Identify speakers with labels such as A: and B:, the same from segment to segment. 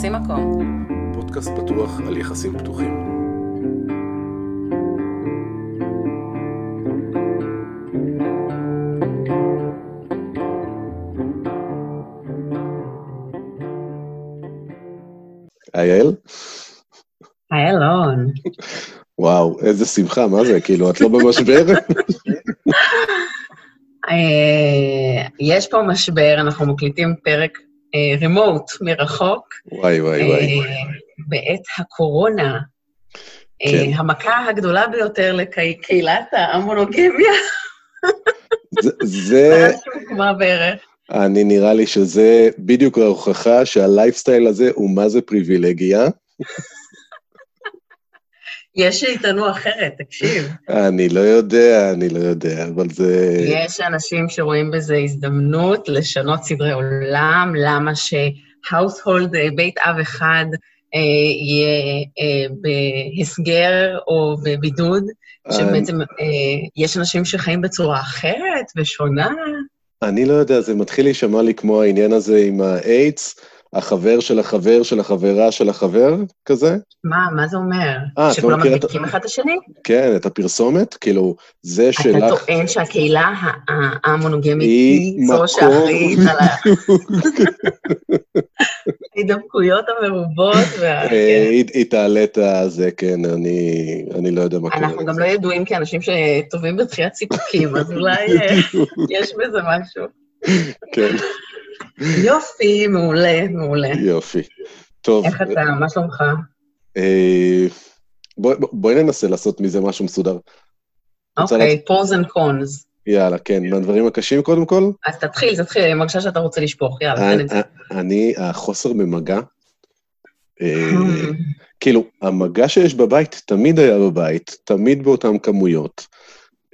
A: תופסים מקום.
B: פודקאסט פתוח על יחסים פתוחים. היי יעל?
C: היי אלון.
B: וואו, איזה שמחה, מה זה? כאילו, את לא במשבר?
C: אה, יש פה משבר, אנחנו מקליטים פרק רימוט מרחוק.
B: וואי, וואי, וואי.
C: אה, בעת הקורונה.
B: כן.
C: אה, המכה הגדולה ביותר לקהילת המונוגמיה.
B: זה-
C: שהוקמה בערך.
B: אני נראה לי שזה בדיוק ההוכחה שהלייפסטייל הזה הוא מה זה פריבילגיה.
C: יש שיטענו אחרת, תקשיב.
B: אני לא יודע, אני לא יודע, אבל זה...
C: יש אנשים שרואים בזה הזדמנות לשנות סדרי עולם, למה שהאוסהולד, בית אב אחד, אה, יהיה אה, בהסגר או בבידוד, שבעצם אה, יש אנשים שחיים בצורה אחרת ושונה.
B: אני לא יודע, זה מתחיל להישמע לי כמו העניין הזה עם האיידס, החבר של החבר של החברה של החבר, כזה.
C: מה, מה זה אומר?
B: אה, את לא
C: שכולם
B: מכירה את-
C: מדביקים אחד את השני?
B: כן, את הפרסומת, כאילו, זה
C: אתה
B: שלך...
C: טוען שהקהילה המונוגמית
B: היא
C: זו שאחראית על ההידבקויות המרובות. וה-
B: אה. היא היא תעלה את הזה, כן, אני אני לא יודע מה קורה.
C: אנחנו גם לא ידועים כאנשים שטובים בדחיית סיפוקים, אז אולי אה, יש בזה משהו.
B: כן,
C: יופי, מעולה, מעולה.
B: יופי. טוב,
C: איך אתה? מה שלומך?
B: אה, בואי ננסה לעשות מזה משהו מסודר.
C: אוקיי, pros and cons.
B: יאללה, כן, מהדברים הקשים קודם כל.
C: אז תתחיל, תתחיל, אני מרגישה שאתה רוצה לשפוך, יאללה.
B: אני- החוסר במגע, אה, כאילו, המגע שיש בבית תמיד היה בבית, תמיד באותן כמויות,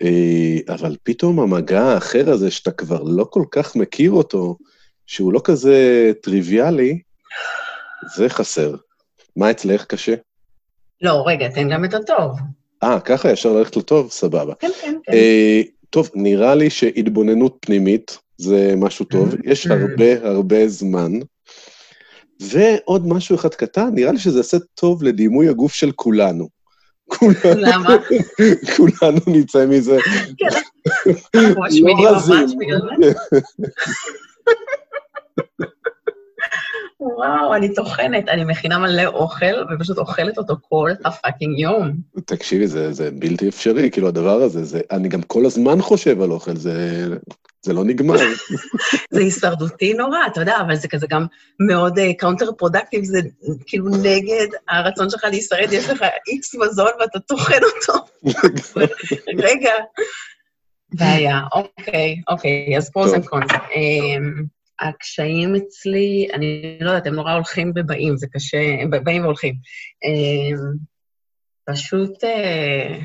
B: אה, אבל פתאום המגע האחר הזה, שאתה כבר לא כל כך מכיר אותו, שהוא לא כזה טריוויאלי, זה חסר. מה אצלך קשה?
C: לא, רגע, תן גם את הטוב.
B: אה, ככה ישר ללכת לטוב? סבבה.
C: כן, כן, כן.
B: אה, טוב, נראה לי שהתבוננות פנימית זה משהו טוב, יש הרבה הרבה זמן. ועוד משהו אחד קטן, נראה לי שזה יעשה טוב לדימוי הגוף של כולנו. כולנו,
C: למה?
B: כולנו נצא מזה.
C: כן, אנחנו משמינים
B: לא
C: ממש. בגלל זה. וואו, אני טוחנת, אני מכינה מלא אוכל, ופשוט אוכלת אותו כל ה fucking יום.
B: תקשיבי, זה, זה בלתי אפשרי, כאילו הדבר הזה, זה, אני גם כל הזמן חושב על אוכל, זה, זה לא נגמר.
C: זה הישרדותי נורא, אתה יודע, אבל זה כזה גם מאוד counterproductive, זה כאילו נגד הרצון שלך להישרד, יש לך איקס מזון ואתה טוחן אותו. רגע. בעיה, אוקיי, אוקיי, אז
B: pros.
C: and cons. הקשיים אצלי, אני לא יודעת, הם נורא הולכים ובאים, זה קשה, הם באים והולכים. אמ, פשוט אה,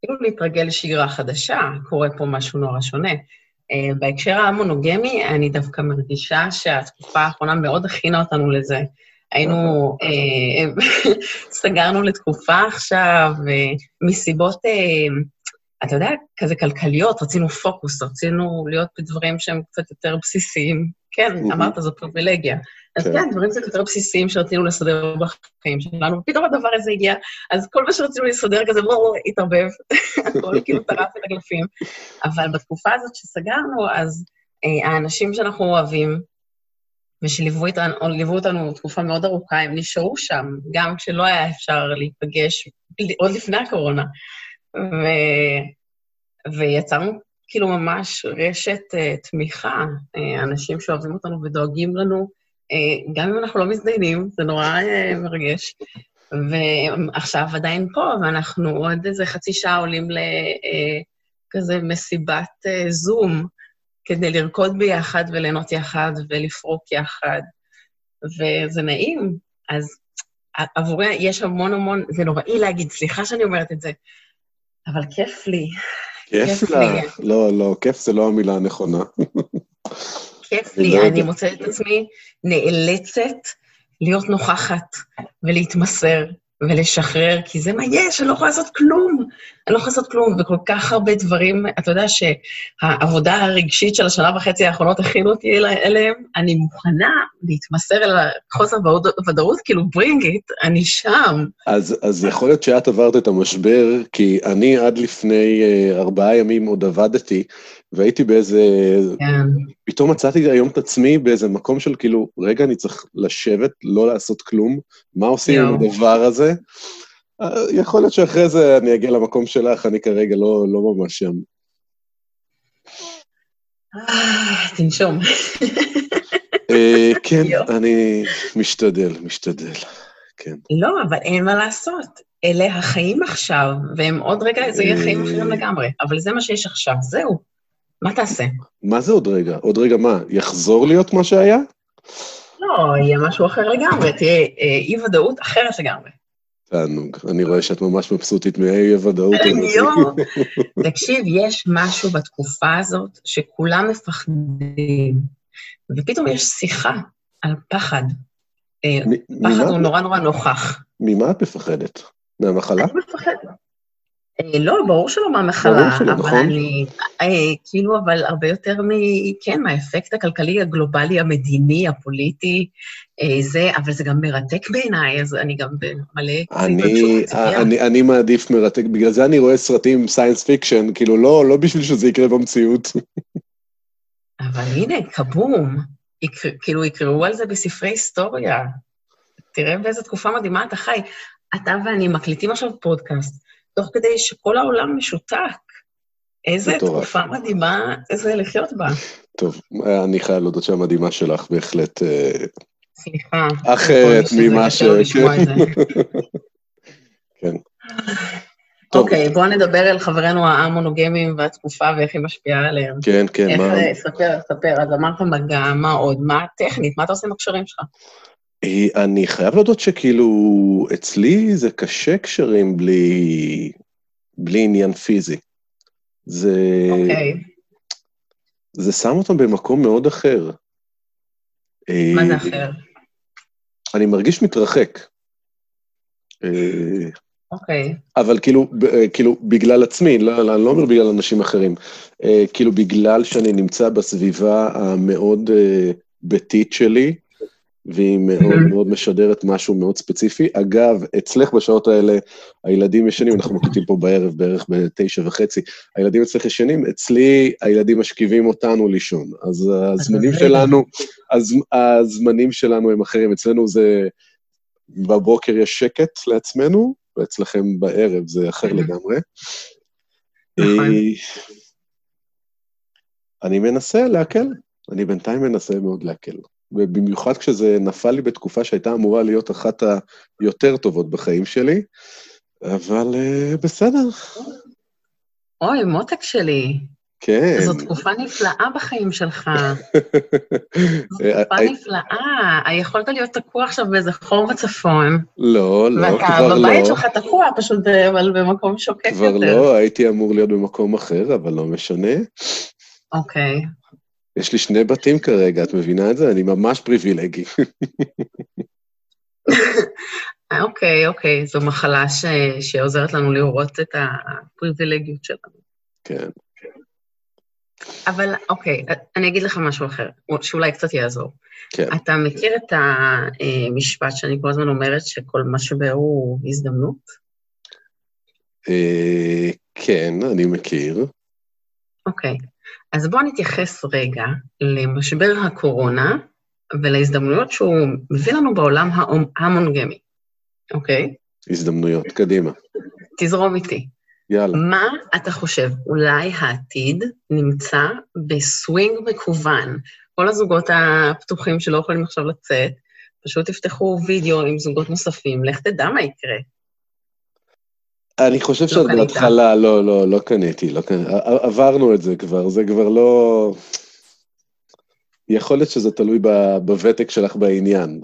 C: כאילו להתרגל לשגרה חדשה, קורה פה משהו נורא שונה. אה, בהקשר המונוגמי, אני דווקא מרגישה שהתקופה האחרונה מאוד הכינה אותנו לזה. היינו, אה, סגרנו לתקופה עכשיו, מסיבות, אתה יודע, כזה כלכליות, רצינו פוקוס, רצינו להיות בדברים שהם קצת יותר בסיסיים. כן,
B: מהמם.
C: אמרת, זו פריבילגיה. אז
B: כן.
C: כן, דברים קצת יותר בסיסיים שרצינו לסדר בחיים שלנו, ופתאום הדבר הזה הגיע, אז כל מה שרצינו לסדר כזה, לא, התערבב, הכל כאילו טרף את הקלפים. אבל בתקופה הזאת שסגרנו, אז אה, האנשים שאנחנו אוהבים, ושליוו איתנו, או ליוו אותנו תקופה מאוד ארוכה, הם נשארו שם, גם כשלא היה אפשר להיפגש, עוד לפני הקורונה. ו... ויצרנו כאילו ממש רשת uh, תמיכה, uh, אנשים שאוהבים אותנו ודואגים לנו, uh, גם אם אנחנו לא מזדיינים, זה נורא uh, מרגש. ועכשיו עדיין פה, ואנחנו עוד איזה חצי שעה עולים לכזה מסיבת זום, כדי לרקוד ביחד וליהנות יחד ולפרוק יחד, וזה נעים. אז עבורי יש המון המון, זה נוראי להגיד, סליחה שאני אומרת את זה, אבל כיף לי.
B: כיף לה. לא, לא, כיף זה לא המילה הנכונה.
C: כיף לי,
B: לא
C: אני. מוצאת את עצמי נאלצת להיות נוכחת ולהתמסר ולשחרר, כי זה מה יש, אני לא יכולה לעשות כלום. אני לא יכולה לעשות כלום, וכל כך הרבה דברים, אתה יודע שהעבודה הרגשית של השנה וחצי האחרונות הכינו אותי אליהם, אני מוכנה להתמסר אל החוסר ודאות, כאילו, ברינג איט, אני שם.
B: אז, אז יכול להיות שאת עברת את המשבר, כי אני עד לפני uh, ארבעה ימים עוד עבדתי, והייתי באיזה... כן. פתאום מצאתי היום את עצמי באיזה מקום של כאילו, רגע, אני צריך לשבת, לא לעשות כלום, מה עושים עם הדבר הזה? אה, יכול להיות שאחרי זה אני אגיע למקום שלך, אני כרגע לא, לא ממש שם.
C: אה, תנשום.
B: אה, כן, אני משתדל, משתדל, כן.
C: לא, אבל אין מה לעשות. אלה החיים עכשיו, והם עוד רגע, זה יהיה חיים אחרים לגמרי. אבל זה מה שיש עכשיו, זהו. מה תעשה?
B: מה זה עוד רגע? עוד רגע מה, יחזור להיות מה שהיה?
C: לא, יהיה משהו אחר לגמרי, תהיה אי-ודאות אחרת לגמרי.
B: תענוג. אני רואה שאת ממש מבסוטית מאי-ודאות.
C: יואו. תקשיב, יש משהו בתקופה הזאת שכולם מפחדים, ופתאום יש שיחה על פחד. אה, פחד הוא נורא נורא נוכח.
B: ממה את מפחדת? מהמחלה?
C: אני מפחדת. אה, לא, ברור שלא מהמחלה, אבל נכון. אני, אה, כאילו, אבל הרבה יותר מ... כן, מהאפקט הכלכלי, הגלובלי, המדיני, הפוליטי, אה, זה, אבל זה גם מרתק בעיניי, אז אני גם מלא...
B: אני, אני, אני מעדיף מרתק, בגלל זה אני רואה סרטים science fiction, כאילו, לא, לא בשביל שזה יקרה במציאות.
C: אבל הנה, כבום, יקר, כאילו, יקראו על זה בספרי היסטוריה. תראה באיזה תקופה מדהימה אתה חי. אתה ואני מקליטים עכשיו פודקאסט. תוך כדי שכל העולם משותק. איזה תקופה מדהימה זה לחיות בה.
B: טוב, אני חייב להודות שהמדהימה שלך בהחלט... אה,
C: סליחה.
B: אחרת ממה ש... כן.
C: אוקיי, בואו נדבר על חברינו המונוגמים והתקופה ואיך היא משפיעה עליהם.
B: כן, כן, מה...
C: איך, ספר, ספר, אז אמרת מגע, מה עוד? מה הטכנית? מה אתה עושה עם הקשרים שלך?
B: אה, אני חייב להודות שכאילו, אצלי זה קשה קשרים בלי, בלי עניין פיזי. זה...
C: אוקיי.
B: זה שם אותם במקום מאוד אחר.
C: מה זה אה, אחר?
B: אני מרגיש מתרחק.
C: אה, אוקיי.
B: אבל כאילו, כאילו, בגלל עצמי, לא, לא, אני לא אומר בגלל אנשים אחרים, כאילו, בגלל שאני נמצא בסביבה המאוד ביתית שלי, והיא מאוד מאוד משדרת משהו מאוד ספציפי. אגב, אצלך בשעות האלה הילדים ישנים, אנחנו מקליטים פה בערב, בערך בתשע וחצי, הילדים אצלך ישנים, אצלי הילדים משכיבים אותנו לישון. אז הזמנים שלנו, הז, הזמנים שלנו הם אחרים. אצלנו זה, בבוקר יש שקט לעצמנו, ואצלכם בערב זה אחר לגמרי. נכון. אה, אני מנסה להקל, אני בינתיים מנסה מאוד להקל. ובמיוחד כשזה נפל לי בתקופה שהייתה אמורה להיות אחת היותר טובות בחיים שלי, אבל uh, בסדר.
C: אוי, מותק שלי.
B: כן.
C: זו תקופה נפלאה בחיים שלך. זו תקופה אה, נפלאה. יכולת להיות תקוע עכשיו באיזה חור בצפון.
B: לא, לא, כבר
C: לא. ואתה בבית שלך תקוע, פשוט אבל במקום שוקק יותר.
B: כבר לא, הייתי אמור להיות במקום אחר, אבל לא משנה.
C: אוקיי.
B: יש לי שני בתים כרגע, את מבינה את זה? אני ממש פריבילגי.
C: אוקיי, אוקיי, זו מחלה ש... שעוזרת לנו לראות את הפריבילגיות שלנו.
B: כן.
C: אבל אוקיי, אני אגיד לך משהו אחר, שאולי קצת יעזור.
B: כן.
C: אתה מכיר את המשפט שאני כל הזמן אומרת, שכל משבר הוא הזדמנות?
B: אה, כן, אני מכיר.
C: אוקיי. אז בואו נתייחס רגע למשבר הקורונה ולהזדמנויות שהוא מביא לנו בעולם המונגמי, אוקיי?
B: הזדמנויות, קדימה.
C: תזרום איתי.
B: יאללה.
C: מה אתה חושב, אולי העתיד נמצא בסווינג מקוון? כל הזוגות הפתוחים שלא יכולים עכשיו לצאת, פשוט יפתחו וידאו עם זוגות נוספים, לך תדע מה יקרה.
B: אני חושב לא שאת בהתחלה, לא, לא, לא קניתי, לא קניתי. עברנו את זה כבר, זה כבר לא... יכול להיות שזה תלוי בוותק שלך בעניין.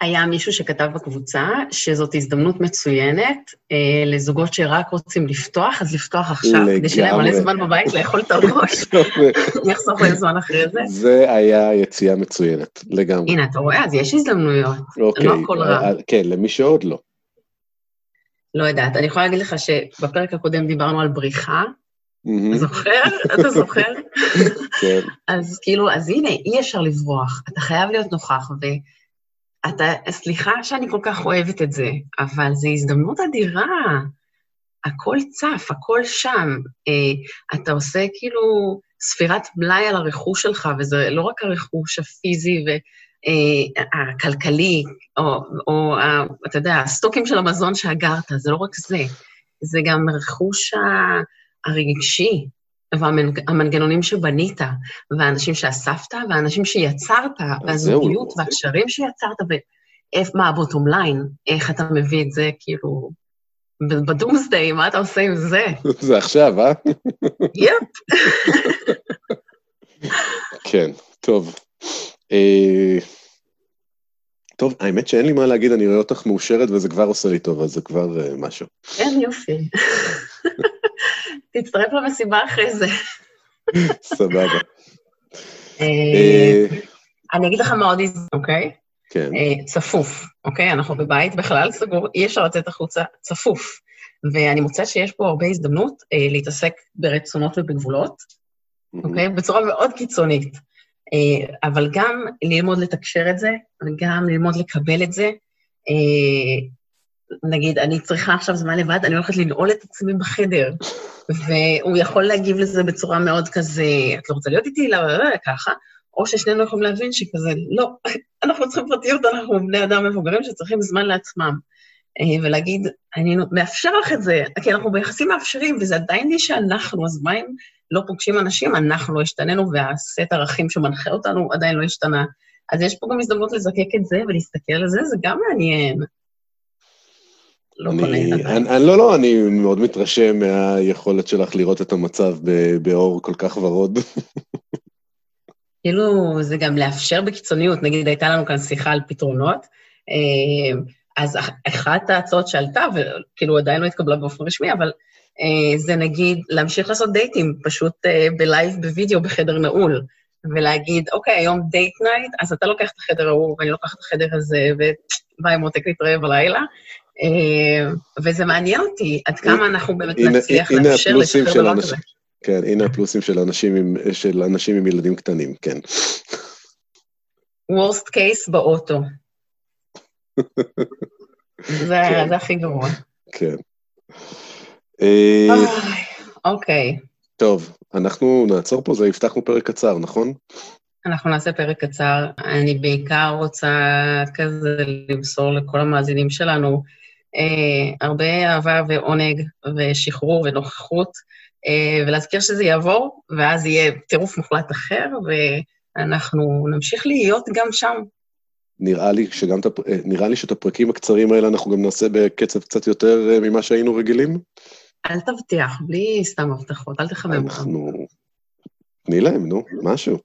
C: היה מישהו שכתב בקבוצה שזאת הזדמנות מצוינת אה, לזוגות שרק רוצים לפתוח, אז לפתוח עכשיו, לגמרי. כדי שיהיה להם מלא זמן בבית לאכול את הראש. אני אחסוך להם זמן אחרי זה.
B: זה היה יציאה מצוינת, לגמרי.
C: הנה, אתה רואה? אז יש הזדמנויות. אוקיי. לא הכל רע.
B: כן, למי שעוד לא.
C: לא יודעת, אני יכולה להגיד לך שבפרק הקודם דיברנו על בריחה. זוכר? אתה זוכר? כן. אז כאילו, אז הנה, אי אפשר לברוח, אתה חייב להיות נוכח, ואתה, סליחה שאני כל כך אוהבת את זה, אבל זו הזדמנות אדירה. הכל צף, הכל שם. אה, אתה עושה כאילו ספירת מלאי על הרכוש שלך, וזה לא רק הרכוש הפיזי והכלכלי, אה, או, או אתה יודע, הסטוקים של המזון שאגרת, זה לא רק זה, זה גם רכוש הרגשי, והמנגנונים שבנית, והאנשים שאספת, והאנשים שיצרת, והזוגיות, והקשרים שיצרת, ומה הבוטום ליין, איך אתה מביא את זה, כאילו, בדומסדיי, מה אתה עושה עם זה?
B: זה עכשיו, אה?
C: יפ.
B: כן, טוב. אה, טוב, האמת שאין לי מה להגיד, אני רואה אותך מאושרת וזה כבר עושה לי טוב, אז זה כבר uh, משהו.
C: כן, יופי. תצטרף למסיבה אחרי זה.
B: סבבה.
C: אה, אני אגיד לך מה עוד הזדמנות, אוקיי?
B: כן.
C: צפוף, אוקיי? אנחנו בבית בכלל סגור, אי אפשר לצאת החוצה, צפוף. ואני מוצאת שיש פה הרבה הזדמנות להתעסק ברצונות ובגבולות, אוקיי? בצורה מאוד קיצונית. אה, אבל גם ללמוד לתקשר את זה, וגם ללמוד לקבל את זה. אה, נגיד, אני צריכה עכשיו זמן לבד, אני הולכת לנעול את עצמי בחדר, והוא יכול להגיב לזה בצורה מאוד כזה, את לא רוצה להיות איתי? לא, לא, לא, ככה. או ששנינו יכולים להבין שכזה, לא, אנחנו צריכים פרטיות, אנחנו בני אדם מבוגרים שצריכים זמן לעצמם. אה, ולהגיד, אני מאפשר לך את זה, כי אנחנו ביחסים מאפשרים, וזה עדיין מי שאנחנו, אז מה אם לא פוגשים אנשים, אנחנו לא השתננו, והסט ערכים שמנחה אותנו עדיין לא השתנה. אז יש פה גם הזדמנות לזקק את זה ולהסתכל על זה, זה גם מעניין.
B: לא אני, אני, אני, לא, לא, אני מאוד מתרשם מהיכולת שלך לראות את המצב באור כל כך ורוד.
C: כאילו, זה גם לאפשר בקיצוניות. נגיד, הייתה לנו כאן שיחה על פתרונות, אה, אז אחת ההצעות שעלתה, וכאילו עדיין לא התקבלה באופן רשמי, אבל אה, זה נגיד להמשיך לעשות דייטים, פשוט אה, ב live בווידאו בחדר נעול, ולהגיד, אוקיי, היום date night, אז אתה לוקח את החדר ההוא, ואני לוקחת את החדר הזה, וביי מותק להתראה בלילה. אה, וזה מעניין אותי עד כמה אנחנו באמת נצליח לאפשר לשחרר דבר כזה.
B: כן, הנה הפלוסים של אנשים עם, של אנשים עם ילדים קטנים, כן.
C: worst case באוטו. זה, כן. זה הכי גרוע.
B: כן.
C: אה, אוקיי.
B: טוב, אנחנו נעצור פה, זה הבטחנו פרק קצר, נכון?
C: אנחנו נעשה פרק קצר. אני בעיקר רוצה כזה למסור לכל המאזינים שלנו אה, הרבה אהבה ועונג ושחרור ונוכחות, אה, ולהזכיר שזה יעבור, ואז יהיה טירוף מוחלט אחר, ואנחנו נמשיך להיות גם שם.
B: נראה לי, שגם, נראה לי שאת הפרקים הקצרים האלה אנחנו גם נעשה בקצב קצת יותר ממה שהיינו רגילים.
C: אל תבטיח, בלי סתם הבטחות, אל תחמם.
B: אנחנו... תני להם, נו, משהו.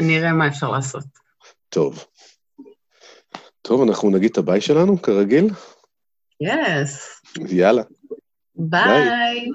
C: נראה מה אפשר לעשות.
B: טוב. טוב, אנחנו נגיד את הביי שלנו, כרגיל?
C: יס.
B: יאללה.
C: ביי.